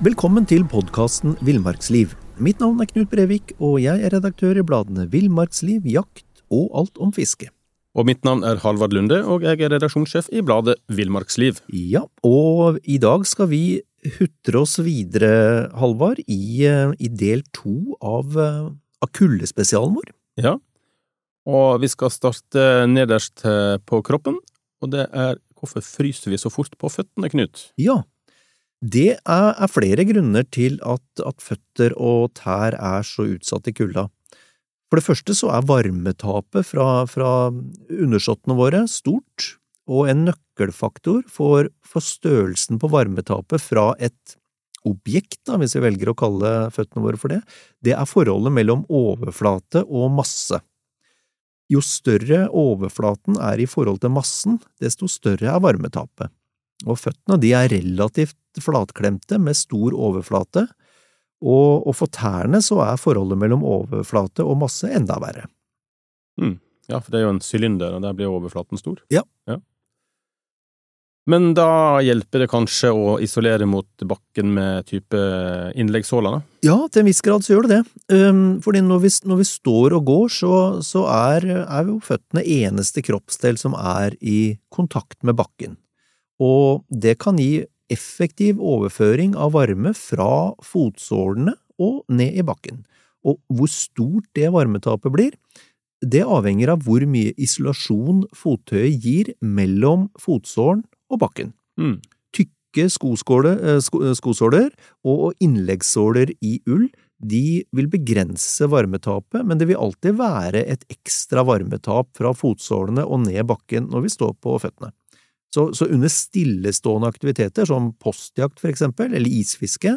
Velkommen til podkasten Villmarksliv. Mitt navn er Knut Brevik, og jeg er redaktør i bladene Villmarksliv, Jakt og Alt om fiske. Og mitt navn er Halvard Lunde, og jeg er redaksjonssjef i bladet Villmarksliv. Ja, og i dag skal vi hutre oss videre, Halvard, i, eh, i del to av, eh, av kuldespesialen vår. Ja, og vi skal starte nederst eh, på kroppen, og det er hvorfor fryser vi så fort på føttene, Knut? Ja, det er, er flere grunner til at, at føtter og tær er så utsatt i kulda. For det første så er varmetapet fra, fra undersåttene våre stort, og en nøkkelfaktor for, for størrelsen på varmetapet fra et objekt, da, hvis vi velger å kalle føttene våre for det, det er forholdet mellom overflate og masse. Jo større overflaten er i forhold til massen, desto større er varmetapet. Og føttene de er relativt flatklemte med stor overflate, og, og for tærne så er forholdet mellom overflate og masse enda verre. Mm. Ja, for det er jo en sylinder, og der blir overflaten stor. Ja. ja. Men da hjelper det kanskje å isolere mot bakken med type innleggssåler? Ja, til en viss grad så gjør det det. Fordi når vi, når vi står og går, så, så er, er jo føttene eneste kroppsdel som er i kontakt med bakken. Og det kan gi effektiv overføring av varme fra fotsålene og ned i bakken. Og hvor stort det varmetapet blir, det avhenger av hvor mye isolasjon fottøyet gir mellom fotsålen og bakken. Mm. Tykke eh, sko, skosåler og innleggssåler i ull de vil begrense varmetapet, men det vil alltid være et ekstra varmetap fra fotsålene og ned bakken når vi står på føttene. Så, så under stillestående aktiviteter, som postjakt for eksempel, eller isfiske,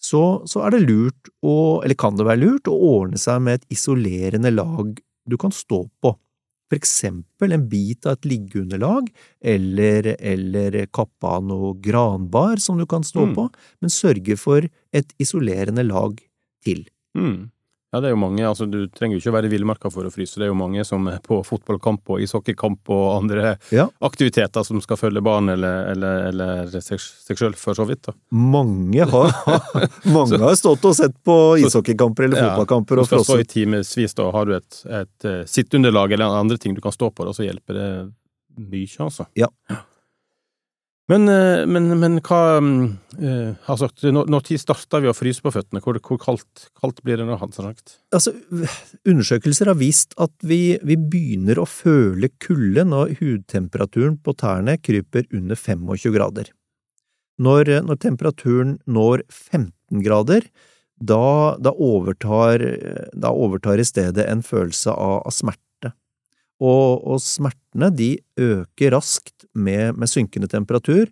så, så er det lurt å, eller kan det være lurt, å ordne seg med et isolerende lag du kan stå på for eksempel en bit av et liggeunderlag, eller, eller kappe av noe granbar som du kan stå Mm. på, men sørge for et isolerende lag til. Mm. Ja, det er jo mange, altså du trenger jo ikke å være i villmarka for å fryse, det er jo mange som er på fotballkamp og ishockeykamp og andre Ja. aktiviteter som skal følge barn eller, eller, eller seg, seg sjøl, for så vidt, da. Mange har, mange har stått og sett på ishockeykamper eller Ja, fotballkamper Du og skal stå i timevis, da har du et, et eh, sitteunderlag eller andre ting du kan stå på, da, så hjelper det mye, altså. Ja. Men, eh, men, men hva mm, eh, Altså, når, når tid starter vi å fryse på føttene? Hvor, hvor kaldt, kaldt blir det nå, hadde har sagt? Altså, undersøkelser har vist at vi, vi begynner å føle kulde når hudtemperaturen på tærne kryper under 25 grader. Når, når temperaturen når 15 grader, da, da, overtar, da overtar i stedet en følelse av, av smerte. Og, og smertene de øker raskt med, med synkende temperatur,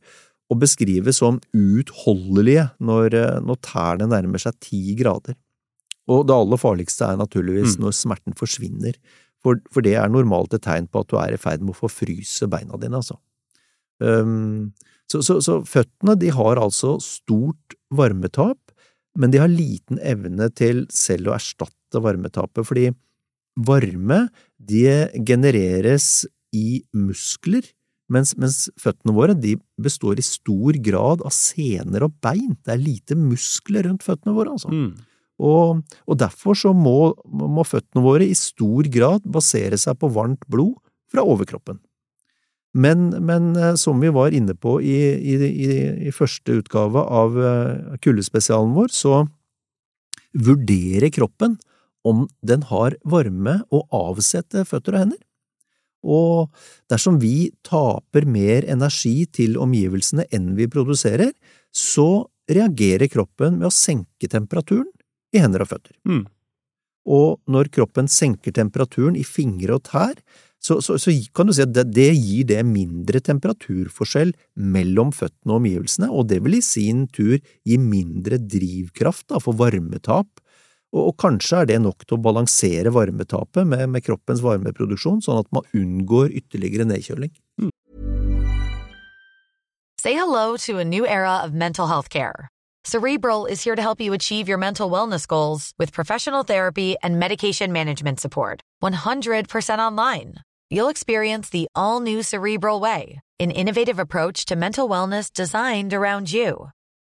og beskrives som uutholdelige når, når tærne nærmer seg 10 grader. Og det aller farligste er naturligvis Mm. når smerten forsvinner, for, for det er normalt et tegn på at du er i ferd med å forfryse beina dine, altså. Um, så, så, så føttene de har altså stort varmetap, men de har liten evne til selv å erstatte varmetapet, fordi varme det genereres i muskler, mens, mens føttene våre de består i stor grad av sener og bein. Det er lite muskler rundt føttene våre, altså. Mm. Og, og derfor så må, må føttene våre i stor grad basere seg på varmt blod fra overkroppen. Men, men eh, som vi var inne på i, i, i, i første utgave av eh, kuldespesialen vår, så vurderer kroppen om den har varme og avsette føtter og hender. Og dersom vi taper mer energi til omgivelsene enn vi produserer, så reagerer kroppen med å senke temperaturen i hender og føtter. Mm. Og når kroppen senker temperaturen i fingre og tær, så, så, så kan du si at det, det gir det mindre temperaturforskjell mellom føttene og omgivelsene, og det vil i sin tur gi mindre drivkraft da, for varmetap, og, og kanskje er det nok til å balansere varmetapet med, med kroppens varmeproduksjon, sånn at man unngår ytterligere nedkjøling. Say hello to a new era of mental health care. Cerebral is here to help you achieve your mental wellness goals with professional therapy and medication management support. 100% online. You'll experience the all new Cerebral Way, an innovative approach to mental wellness designed around you.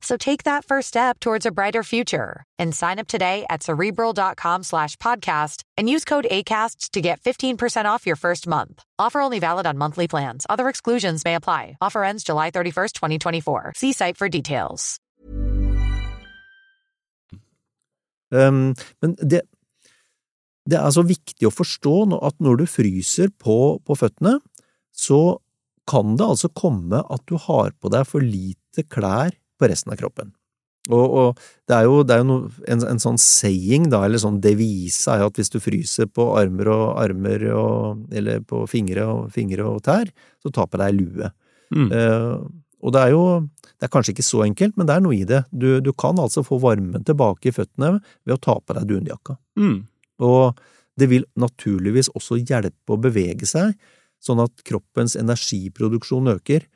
So take that first step towards a brighter future and sign up today at cerebral.com slash podcast and use code ACAST to get 15% off your first month. Offer only valid on monthly plans. Other exclusions may apply. Offer ends July 31st, 2024. See site for details. Um, men det, det er så viktig å forstå at når du fryser på, på føttene, så kan det altså komme at du har på deg for lite klær på resten av kroppen. Og, og det er jo, det er jo no, en, en, sånn saying, da, eller sånn devise, er jo at hvis du fryser på armer og armer og, eller på fingre og, fingre og tær, så taper på deg lue. Mm. Uh, og det er jo det er kanskje ikke så enkelt, men det er noe i det. Du, du kan altså få varmen tilbake i føttene ved å ta på deg dunjakka. Mm. Og det vil naturligvis også hjelpe å bevege seg, sånn at kroppens energiproduksjon øker.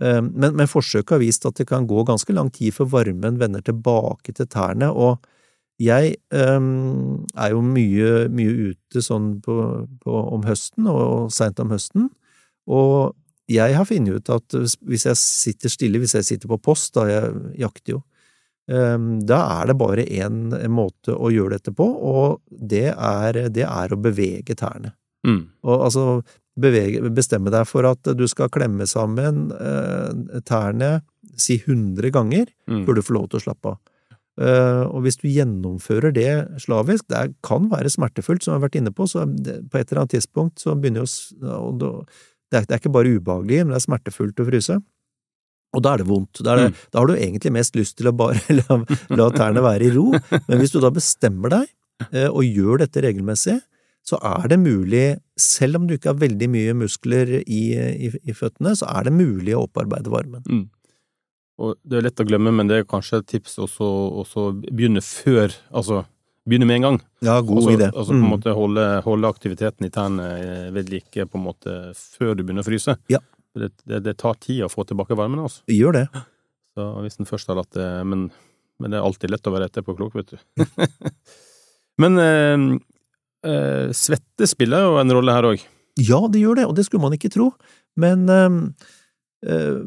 Ehm, men, men forsøket har vist at det kan gå ganske lang tid før varmen vender tilbake til tærne, og jeg um, er jo mye, mye ute sånn på, på, om høsten, og seint om høsten, og jeg har funnet ut at hvis jeg sitter stille, hvis jeg sitter på post, da jeg jakter jo, um, da er det bare én måte å gjøre dette på, og det er, det er å bevege tærne. Mm. Og altså, bevege, bestemme deg for at du skal klemme sammen eh, tærne si 100 ganger mm. før du får lov til å slappe av. Uh, og hvis du gjennomfører det slavisk, det kan være smertefullt, som jeg har vært inne på, så det, på et eller annet tidspunkt så begynner jo det, det er ikke bare ubehagelig, men det er smertefullt å fryse. Og da er det vondt. Da, det, mm. da har du egentlig mest lyst til å bare la, la tærne være i ro, men hvis du da bestemmer deg uh, og gjør dette regelmessig, så er det mulig, selv om du ikke har veldig mye muskler i, i, i føttene, så er det mulig å opparbeide varmen. Mm. Og det er lett å glemme, men det er kanskje et tips å begynne før, altså begynne med en gang. Ja, god altså, idé. Altså på en mm. måte holde, holde, aktiviteten i tærne ved like på en måte før du begynner å fryse. Ja. Det, det, det tar tid å få tilbake varmen, altså. Gjør det. Så hvis en først har latt det men, men, det er alltid lett å være etterpåklok, vet du. men eh, eh, svette spiller jo en rolle her òg. Ja, det gjør det, og det skulle man ikke tro, men, eh,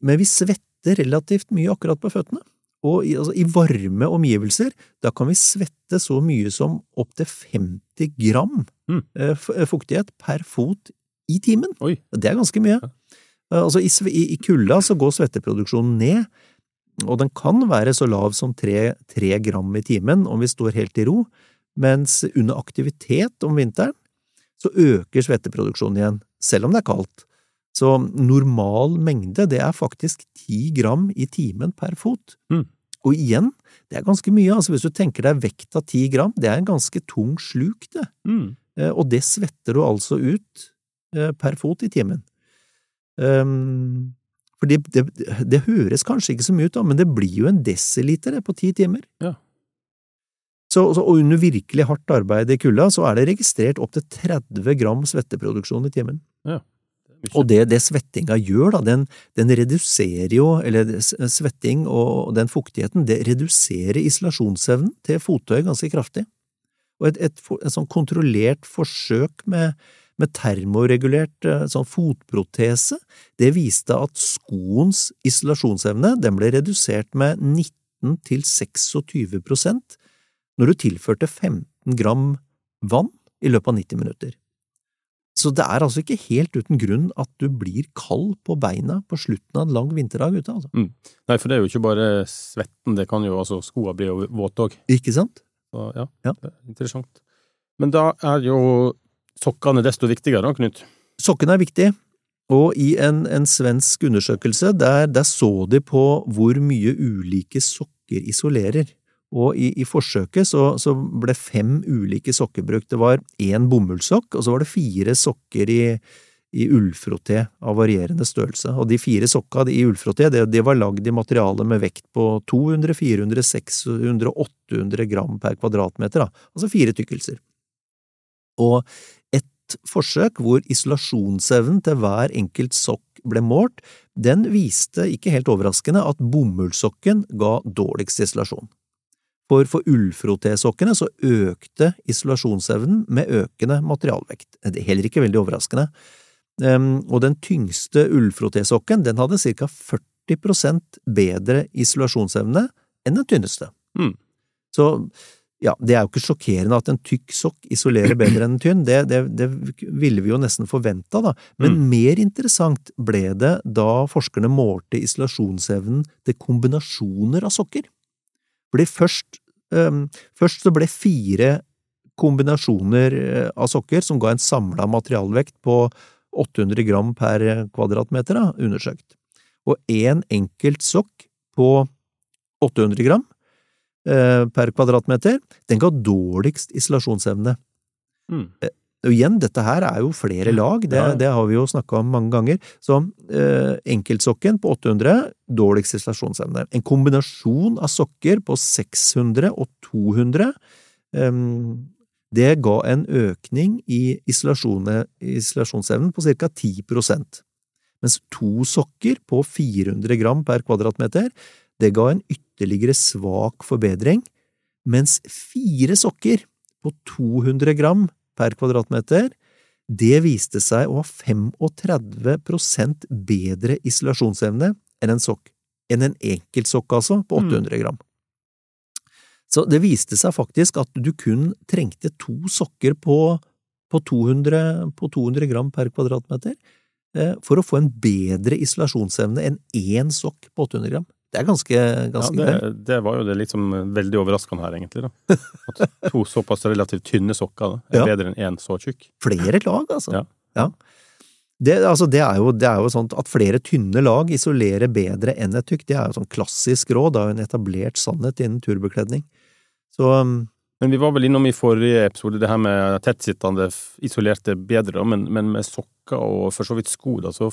men vi svetter relativt mye akkurat på føttene. Og i, altså, i, varme omgivelser, da kan vi svette så mye som opptil 50 gram mm. Eh, eh, fuktighet per fot i timen. Oi. Det er ganske mye. Ja. Eh, altså, I, i kulda så går svetteproduksjonen ned, og den kan være så lav som 3, 3 gram i timen om vi står helt i ro, mens under aktivitet om vinteren så øker svetteproduksjonen igjen, selv om det er kaldt. Så normal mengde, det er faktisk ti gram i timen per fot. Mm. Og igjen, det er ganske mye, altså hvis du tenker deg vekt av ti gram, det er en ganske tung sluk, det. Mm. Eh, og det svetter du altså ut eh, per fot i timen. Um, for det, det, det, høres kanskje ikke så mye ut, da, men det blir jo en desiliter på ti timer. Ja. Så, og under virkelig hardt arbeid i kulda, så er det registrert opptil 30 gram svetteproduksjon i timen. Ja. Og det, det, svettinga gjør, da, den, den, reduserer jo, eller svetting og den fuktigheten, det reduserer isolasjonsevnen til fottøy ganske kraftig. Og et, et, et sånn kontrollert forsøk med, med termoregulert eh, sånn fotprotese, det viste at skoens isolasjonsevne den ble redusert med 19 til 26 prosent når du tilførte 15 gram vann i løpet av 90 minutter. Så det er altså ikke helt uten grunn at du blir kald på beina på slutten av en lang vinterdag ute, altså. Mm. Nei, for det er jo ikke bare svetten, det kan jo altså skoa bli våte òg. Ikke sant? Så ja, ja, det er interessant. Men da er jo sokkene desto viktigere, da, Knut? Sokkene er viktige. Og i en, en svensk undersøkelse, der, der så de på hvor mye ulike sokker isolerer. Og i, i forsøket så, så, ble fem ulike sokker brukt. Det var én bomullssokk, og så var det fire sokker i, i ullfroté av varierende størrelse. Og de fire sokka i ullfroté det, det, var lagd i materiale med vekt på 200, 400, 600, 800 gram per kvadratmeter, da. altså fire tykkelser. Og et forsøk hvor isolasjonsevnen til hver enkelt sokk ble målt, den viste, ikke helt overraskende, at bomullssokken ga dårligst isolasjon. For for ullfrotésokkene så økte isolasjonsevnen med økende materialvekt. Det er heller ikke veldig overraskende. Um, og den tyngste ullfrotésokken den hadde ca. 40% bedre isolasjonsevne enn den tynneste. Mm. Så ja, det er jo ikke sjokkerende at en tykk sokk isolerer bedre enn en tynn, det, det, det ville vi jo nesten forventa, da. Men Mm. mer interessant ble det da forskerne målte isolasjonsevnen til kombinasjoner av sokker. Fordi først, um, først så ble fire kombinasjoner øh, av sokker som ga en samla materialvekt på 800 gram per kvadratmeter, da, undersøkt. Og én enkelt sokk på 800 gram eh, per kvadratmeter, den ga dårligst isolasjonsevne. Mm. Og igjen, dette her er jo flere lag, det, Ja, det har vi jo snakka om mange ganger. Så eh, enkeltsokken på 800, dårligst isolasjonsevne. En kombinasjon av sokker på 600 og 200, eh, det ga en økning i isolasjonsevnen på ca. 10% Mens to sokker på 400 gram per kvadratmeter, det ga en ytterligere svak forbedring, mens fire sokker på 200 gram per kvadratmeter, det viste seg å ha 35% bedre isolasjonsevne enn en sokk. Enn en enkeltsokk, altså, på Mm. 800 gram. Så det viste seg faktisk at du kun trengte to sokker på, på, 200, på 200 gram per kvadratmeter eh, for å få en bedre isolasjonsevne enn én sokk på 800 gram. Det er ganske, Ja, det, det var jo det liksom veldig overraskende her, egentlig. da. At to såpass relativt tynne sokker da, er Ja. bedre enn én så tjukk. Flere lag, altså. Ja. Det, altså, det, er jo, det er jo sånn at flere tynne lag isolerer bedre enn et tykt. Det er jo sånn klassisk råd, det er jo en etablert sannhet innen turbekledning. Så um, Men vi var vel innom i forrige episode det her med tettsittende isolerte bedre, men, men med sokker og for så vidt sko, da, så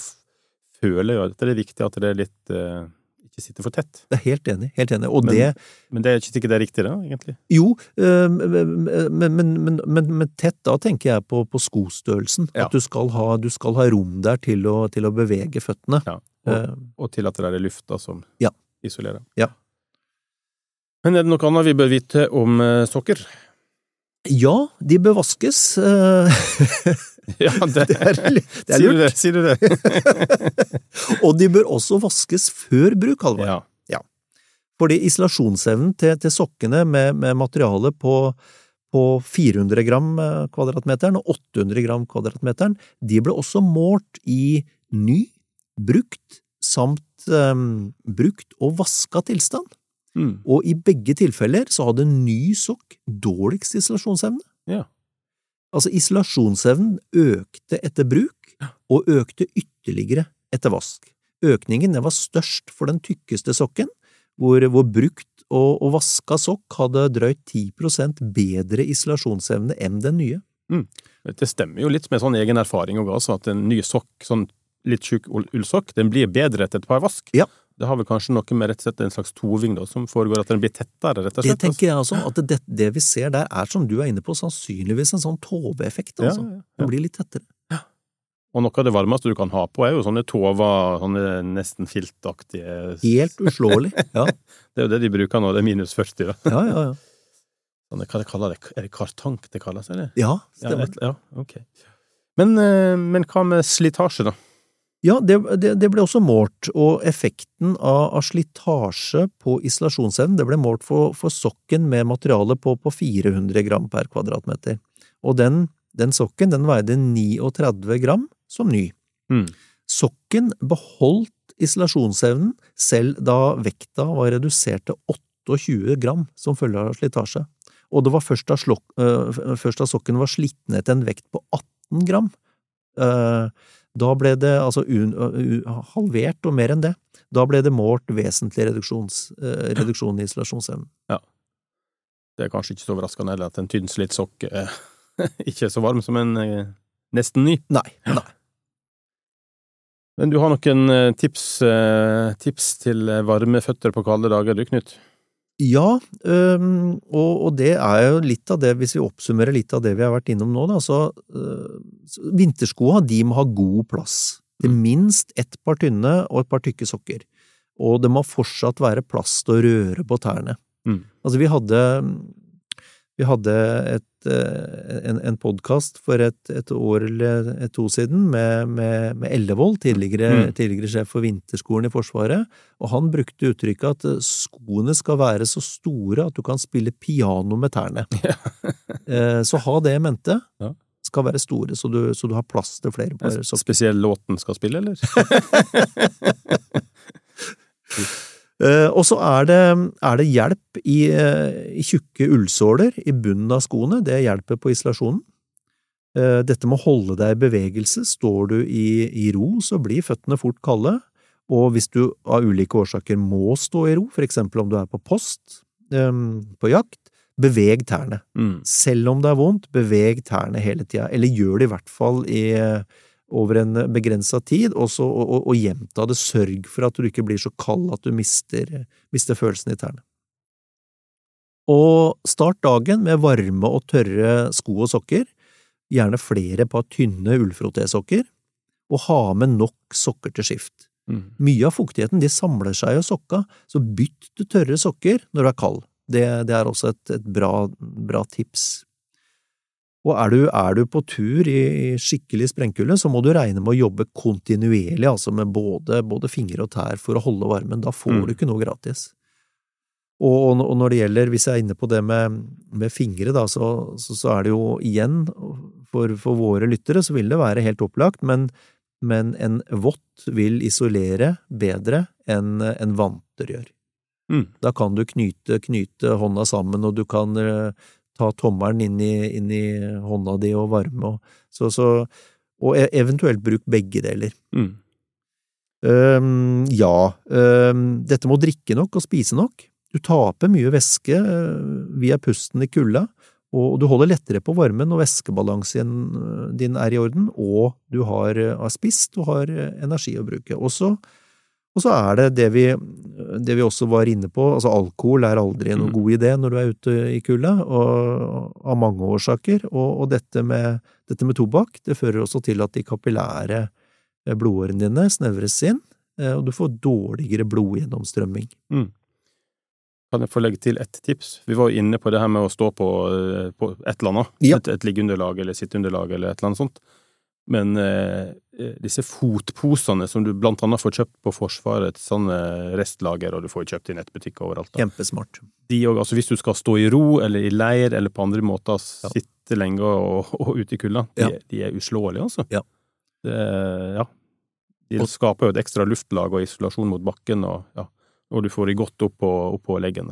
føler jeg at det er viktig at det er litt eh, ikke sitter for tett. jeg er helt enig, helt enig. Og Men- det Men det er ikke det er riktig, da, egentlig. Jo, men, men, men, tett, da tenker jeg på, på skostørrelsen. Ja. At du skal, ha, du skal ha rom der til å, til å bevege føttene. Ja. Og, Eh, og til at det er lufta som Ja. isolerer. Ja. Men er det noe annet vi bør vite om eh, sokker? ja, de bør vaskes. Ja, det, det er, det er Sier du lurt. det? Sier du det? Og de bør også vaskes før bruk, Halvard. Ja. Fordi isolasjonsevnen til, til sokkene med, med materiale på, på 400 gram eh, kvadratmeteren og 800 gram kvadratmeteren, de ble også målt i ny, brukt samt um, brukt og vaska tilstand. Mm. Og i begge tilfeller så hadde ny sokk dårligst isolasjonsevne. Ja. Altså isolasjonsevnen økte etter bruk, og økte ytterligere etter vask. Økningen var størst for den tykkeste sokken, hvor, hvor brukt og, og vaska sokk hadde drøyt 10% bedre isolasjonsevne enn den nye. Det stemmer jo litt med sånn egen erfaring altså, at en ny sokk, sånn litt tjukk ull- ullsokk, den blir bedre etter et par vask. Ja. Det har vel kanskje noe med rett og slett en slags toving da, som foregår, at den blir tettere, rett og slett? Det tenker jeg altså, at det, det vi ser der er, som du er inne på, sannsynligvis en sånn toveeffekt. Ja, Altså. ja, ja. Den blir litt tettere. Og noe av det varmeste du kan ha på, er jo sånne tover, sånne nesten filtaktige Helt uslåelig. Ja, Det er jo det de bruker nå, det er minus 40, da. ja, ja. ja. Sånne, hva de kaller det? Er det kartank det kalles, eller? ja Ja, stemmer. et, ja ok. Men, eh, men hva med slitasje, da? Ja, det, det, det ble også målt, og effekten av, av slitasje på isolasjonsevnen det ble målt for, for sokken med materiale på, på 400 gram per kvadratmeter. Og den, den sokken den veide 39 gram som ny. Mm. Sokken beholdt isolasjonsevnen selv da vekta var redusert til 28 gram som følge av slitasje. Og det var først da, slok, øh, først da sokken var slitt ned til en vekt på 18 gram. øh, da ble det altså un, uh, halvert og mer enn det. Da ble det målt vesentlig øh, reduksjon i isolasjonsevnen. Det er kanskje ikke så overraskende heller at en tynnslitt sokk uh, ikke er så varm som en eh, nesten ny. Nei, nei. Men du har noen tips, tips til varme føtter på kalde dager, du, Knut? Ja, øhm, og, og det er jo litt av det, hvis vi oppsummerer litt av det vi har vært innom nå, da, så, øh, vinterskoa de må ha god plass. Det er minst ett par tynne og et par tykke sokker. Og det må fortsatt være plass til å røre på tærne. Mm. Altså, vi hadde, vi hadde et, eh, en, en podkast for et, et år eller et to siden med, med, med Ellevold, tidligere, Mm. tidligere sjef for vinterskolen i Forsvaret, og han brukte uttrykket at eh, skoene skal være så store at du kan spille piano med tærne. Ja. Så ha det i mente. Ja. Skal være store, så du, så du har plass til flere par sokker. spesiell låten skal spille, eller? Eh, Og så er det, er det hjelp i, eh, i tjukke ullsåler i bunnen av skoene. Det hjelper på isolasjonen. Eh, Dette med å holde deg i bevegelse. Står du i, i ro, så blir føttene fort kalde. Og hvis du av ulike årsaker må stå i ro, for eksempel om du er på post, eh, på jakt, beveg tærne. Mm. Selv om det er vondt, beveg tærne hele tida, eller gjør det i hvert fall i, over en begrensa tid, og, så, og, gjenta det. Sørg for at du ikke blir så kald at du mister, mister følelsen i tærne. Og start dagen med varme og tørre sko og sokker, gjerne flere par tynne ullfrotésokker, og ha med nok sokker til skift. Mm. Mye av fuktigheten de samler seg i sokka, så bytt til tørre sokker når du er kald. Det, det er også et, et bra, bra tips. Og er du, er du på tur i, i skikkelig sprengkulde, så må du regne med å jobbe kontinuerlig, altså med både, både fingre og tær for å holde varmen. Da får Mm. du ikke noe gratis. Og, og når det gjelder, hvis jeg er inne på det med, med fingre, da, så, så, så er det jo igjen, for, for våre lyttere, så vil det være helt opplagt, men, men en vått vil isolere bedre enn en vanter gjør. Mm. Da kan du knyte, knyte hånda sammen, og du kan eh, ta tommelen inn i, inn i hånda di og varme, og, så, så, og e- eventuelt bruk begge deler. Mm. Um, ja, um, dette med å drikke nok og spise nok. Du taper mye væske eh, via pusten i kulda, og du holder lettere på varmen når væskebalansen eh, din er i orden, og du har, eh, har spist og har energi å bruke. Også, og så er det det vi, det vi også var inne på, altså alkohol er aldri noen Mm. god idé når du er ute i kulda, av mange årsaker, og, og dette, med, dette med tobakk, det fører også til at de kapillære eh, blodårene dine snevres inn, eh, og du får dårligere blodgjennomstrømming. Mm. Kan jeg få legge til ett tips? Vi var jo inne på det her med å stå på, eh, på et eller annet. Ja. Et, et liggeunderlag eller sitteunderlag eller et eller annet sånt. Men eh, eh, disse fotposene som du blant annet får kjøpt på Forsvarets sånne restlager, og du får kjøpt i nettbutikker overalt, da. Kjempesmart. de òg, altså hvis du skal stå i ro eller i leir eller på andre måter Ja. sitte lenge og, og ute i kulda, de, Ja. de er uslåelige, altså. Ja. Det, ja. De skaper jo et ekstra luftlag og isolasjon mot bakken, og, ja. Og du får de godt opp på, opp på leggene.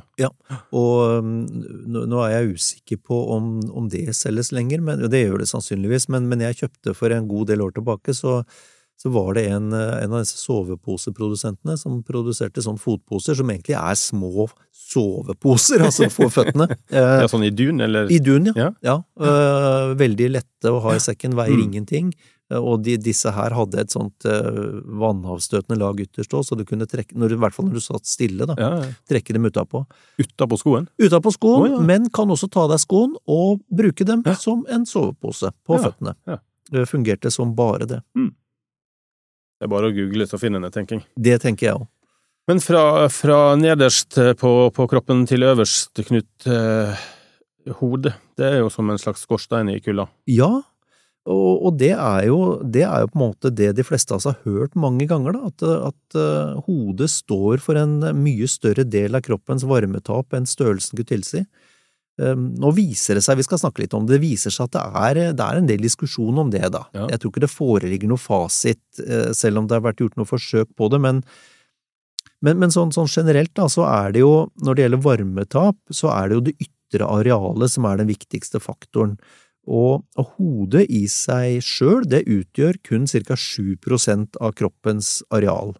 Og um, nå, er jeg usikker på om, om det selges lenger, men det gjør det sannsynligvis. Men, men jeg kjøpte for en god del år tilbake, så, så var det en, eh, en av disse soveposeprodusentene som produserte sånn fotposer som egentlig er små soveposer, altså for føttene. Eh, Ja, sånn i dun, eller? I dun, ja. Ja. ja. øh, veldig lette å ha i sekken, veier Mm. ingenting. Eh, Og de, disse her hadde et sånt uh, vannavstøtende lag ytterst òg, så du kunne trekke, når, i hvert fall når du satt stille, da, Ja, ja. trekke dem utapå. Utapå skoen? Utapå skoen, oh, ja. men kan også ta deg skoen og bruke dem som en sovepose på føttene. Det fungerte som bare det. Det er bare å google, så finner en det, tenker jeg. Det tenker jeg òg. Men fra, fra nederst på, på kroppen til øverst, Knut, eh, hodet, det er jo som en slags skorstein i kulda. Ja, og, og det, er jo, det er jo på en måte det de fleste av oss har hørt mange ganger, da, at, at eh, hodet står for en mye større del av kroppens varmetap enn størrelsen skulle tilsi. Um, nå viser det seg, vi skal snakke litt om det, det viser seg at det er, det er en del diskusjon om det, da. Ja. Jeg tror ikke det foreligger noe fasit, eh, selv om det har vært gjort noe forsøk på det, men, men, men sånn, sånn generelt, da, så er det jo, når det gjelder varmetap, så er det jo det ytre arealet som er den viktigste faktoren. Og, hodet i seg sjøl, utgjør kun ca. 7% av kroppens areal.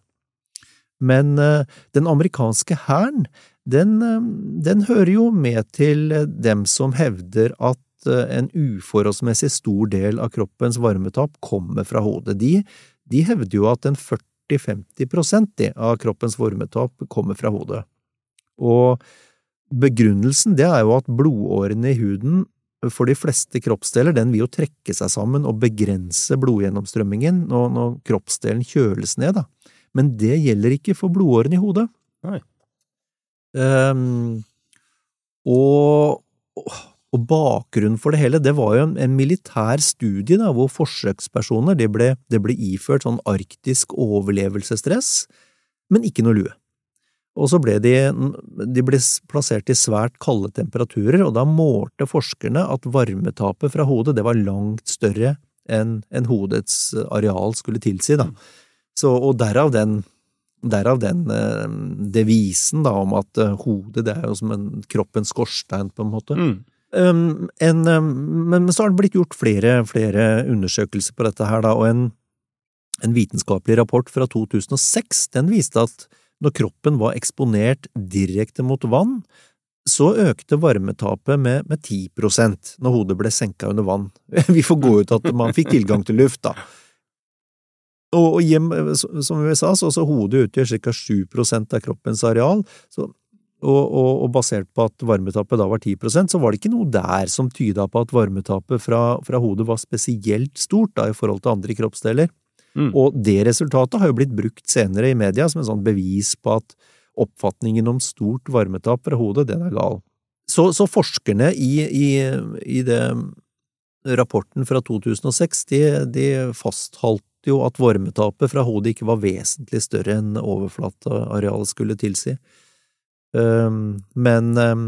Men eh, den amerikanske hæren, den, eh, den hører jo med til dem som hevder at eh, en uforholdsmessig stor del av kroppens varmetap kommer fra hodet. De, de hevder jo at en 40–50 de, av kroppens varmetap kommer fra hodet. Og begrunnelsen det er jo at blodårene i huden for de fleste kroppsdeler, den vil jo trekke seg sammen og begrense blodgjennomstrømmingen når, når kroppsdelen kjøles ned, da. Men det gjelder ikke for blodårene i hodet. Nei. Um, og, og bakgrunnen for det hele, det var jo en, en militær studie da, hvor forsøkspersoner det ble, det ble iført sånn arktisk overlevelsesdress, men ikke noe lue. Og så ble de, de ble plassert i svært kalde temperaturer, og da målte forskerne at varmetapet fra hodet det var langt større enn en hodets areal skulle tilsi. Da. Så, og derav den, derav den eh, devisen da, om at eh, hodet det er jo som en kroppens skorstein, på en måte. Mm. Um, en, um, men så har det blitt gjort flere, flere undersøkelser på dette her, da, og en, en vitenskapelig rapport fra 2006 den viste at når kroppen var eksponert direkte mot vann, så økte varmetapet med, med 10% når hodet ble senka under vann. Vi får gå ut at man fikk tilgang til luft, da. Og, og hjem, som vi sa, så, så hodet utgjør ca. 7% av kroppens areal, så, og, og, og, basert på at varmetapet da var 10% så var det ikke noe der som tyda på at varmetapet fra, fra hodet var spesielt stort da, i forhold til andre kroppsdeler. Mm. Og det resultatet har jo blitt brukt senere i media som en sånn bevis på at oppfatningen om stort varmetap fra hodet, den er gal. Så, så forskerne i, i, i det rapporten fra 2006, de, de fastholdt jo at varmetapet fra hodet ikke var vesentlig større enn overflatearealet skulle tilsi. Um, men um,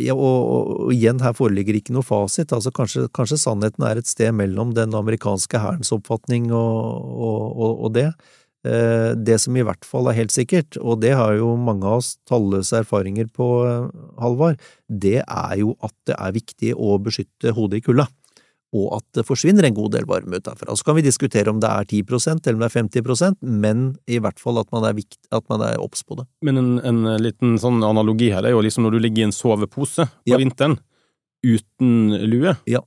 ja, og, og, igjen, her foreligger ikke noe fasit. altså Kanskje, kanskje sannheten er et sted mellom den amerikanske hærens oppfatning og, og, det. Eh, det som i hvert fall er helt sikkert, og det har jo mange av oss talløse erfaringer på, eh, Halvard, det er jo at det er viktig å beskytte hodet i kulda og at det forsvinner en god del varme ut derfra. Så kan vi diskutere om det er 10% eller om det er 50% men i hvert fall at man er, vikt, at man er obs på det. Men en, en, liten sånn analogi her er jo liksom når du ligger i en sovepose på Ja. vinteren uten lue, Ja.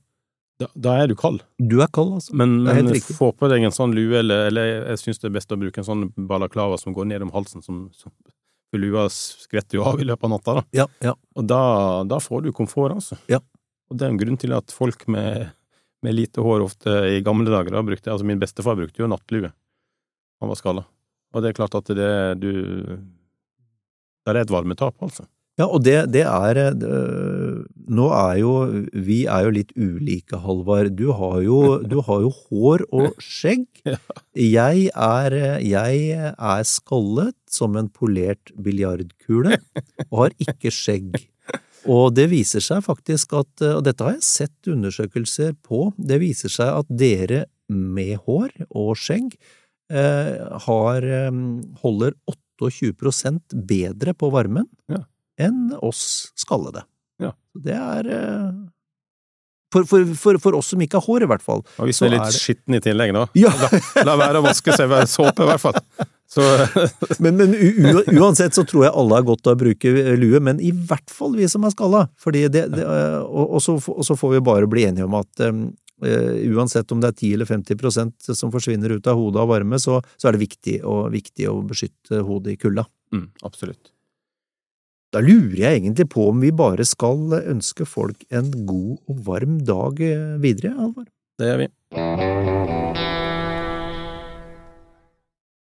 da, da er du kald. Du er kald, altså. Men, men få på deg en sånn lue, eller, eller jeg syns det er best å bruke en sånn balaklava som går ned om halsen, som, som for lua skvetter jo av i løpet av natta, da. Ja, ja. Og da, da får du komfort, altså. Ja. Og det er en grunn til at folk med, med lite hår ofte i gamle dager da brukte Altså, min bestefar brukte jo nattlue. Han var skalla. Og det er klart at det du Der er et varmetap, altså. Ja, og det, det er det, Nå er jo Vi er jo litt ulike, Halvard. Du du har jo hår og skjegg. Jeg er, jeg er skallet som en polert biljardkule, og har ikke skjegg. Og det viser seg faktisk at, og dette har jeg sett undersøkelser på, det viser seg at dere med hår og skjegg eh, har, eh, holder 28% bedre på varmen Ja. enn oss skallede. Ja. Det er eh, for, for, for, for oss som ikke har hår, i hvert fall. Og hvis Så du er er litt det- skitten i tillegg, da, Ja. la, la være å vaske seg med såpe, i hvert fall. Men, men uansett så tror jeg alle har godt av å bruke lue, men i hvert fall vi som er skalla. Fordi det, det, eh, og, og, så, og så får vi bare bli enige om at um, uansett om det er 10 eller 50% som forsvinner ut av hodet av varme, så, så er det viktig, og, viktig å beskytte hodet i kulda. mm, Absolutt. Da lurer jeg egentlig på om vi bare skal ønske folk en god og varm dag eh, videre, Alvar. Det gjør vi.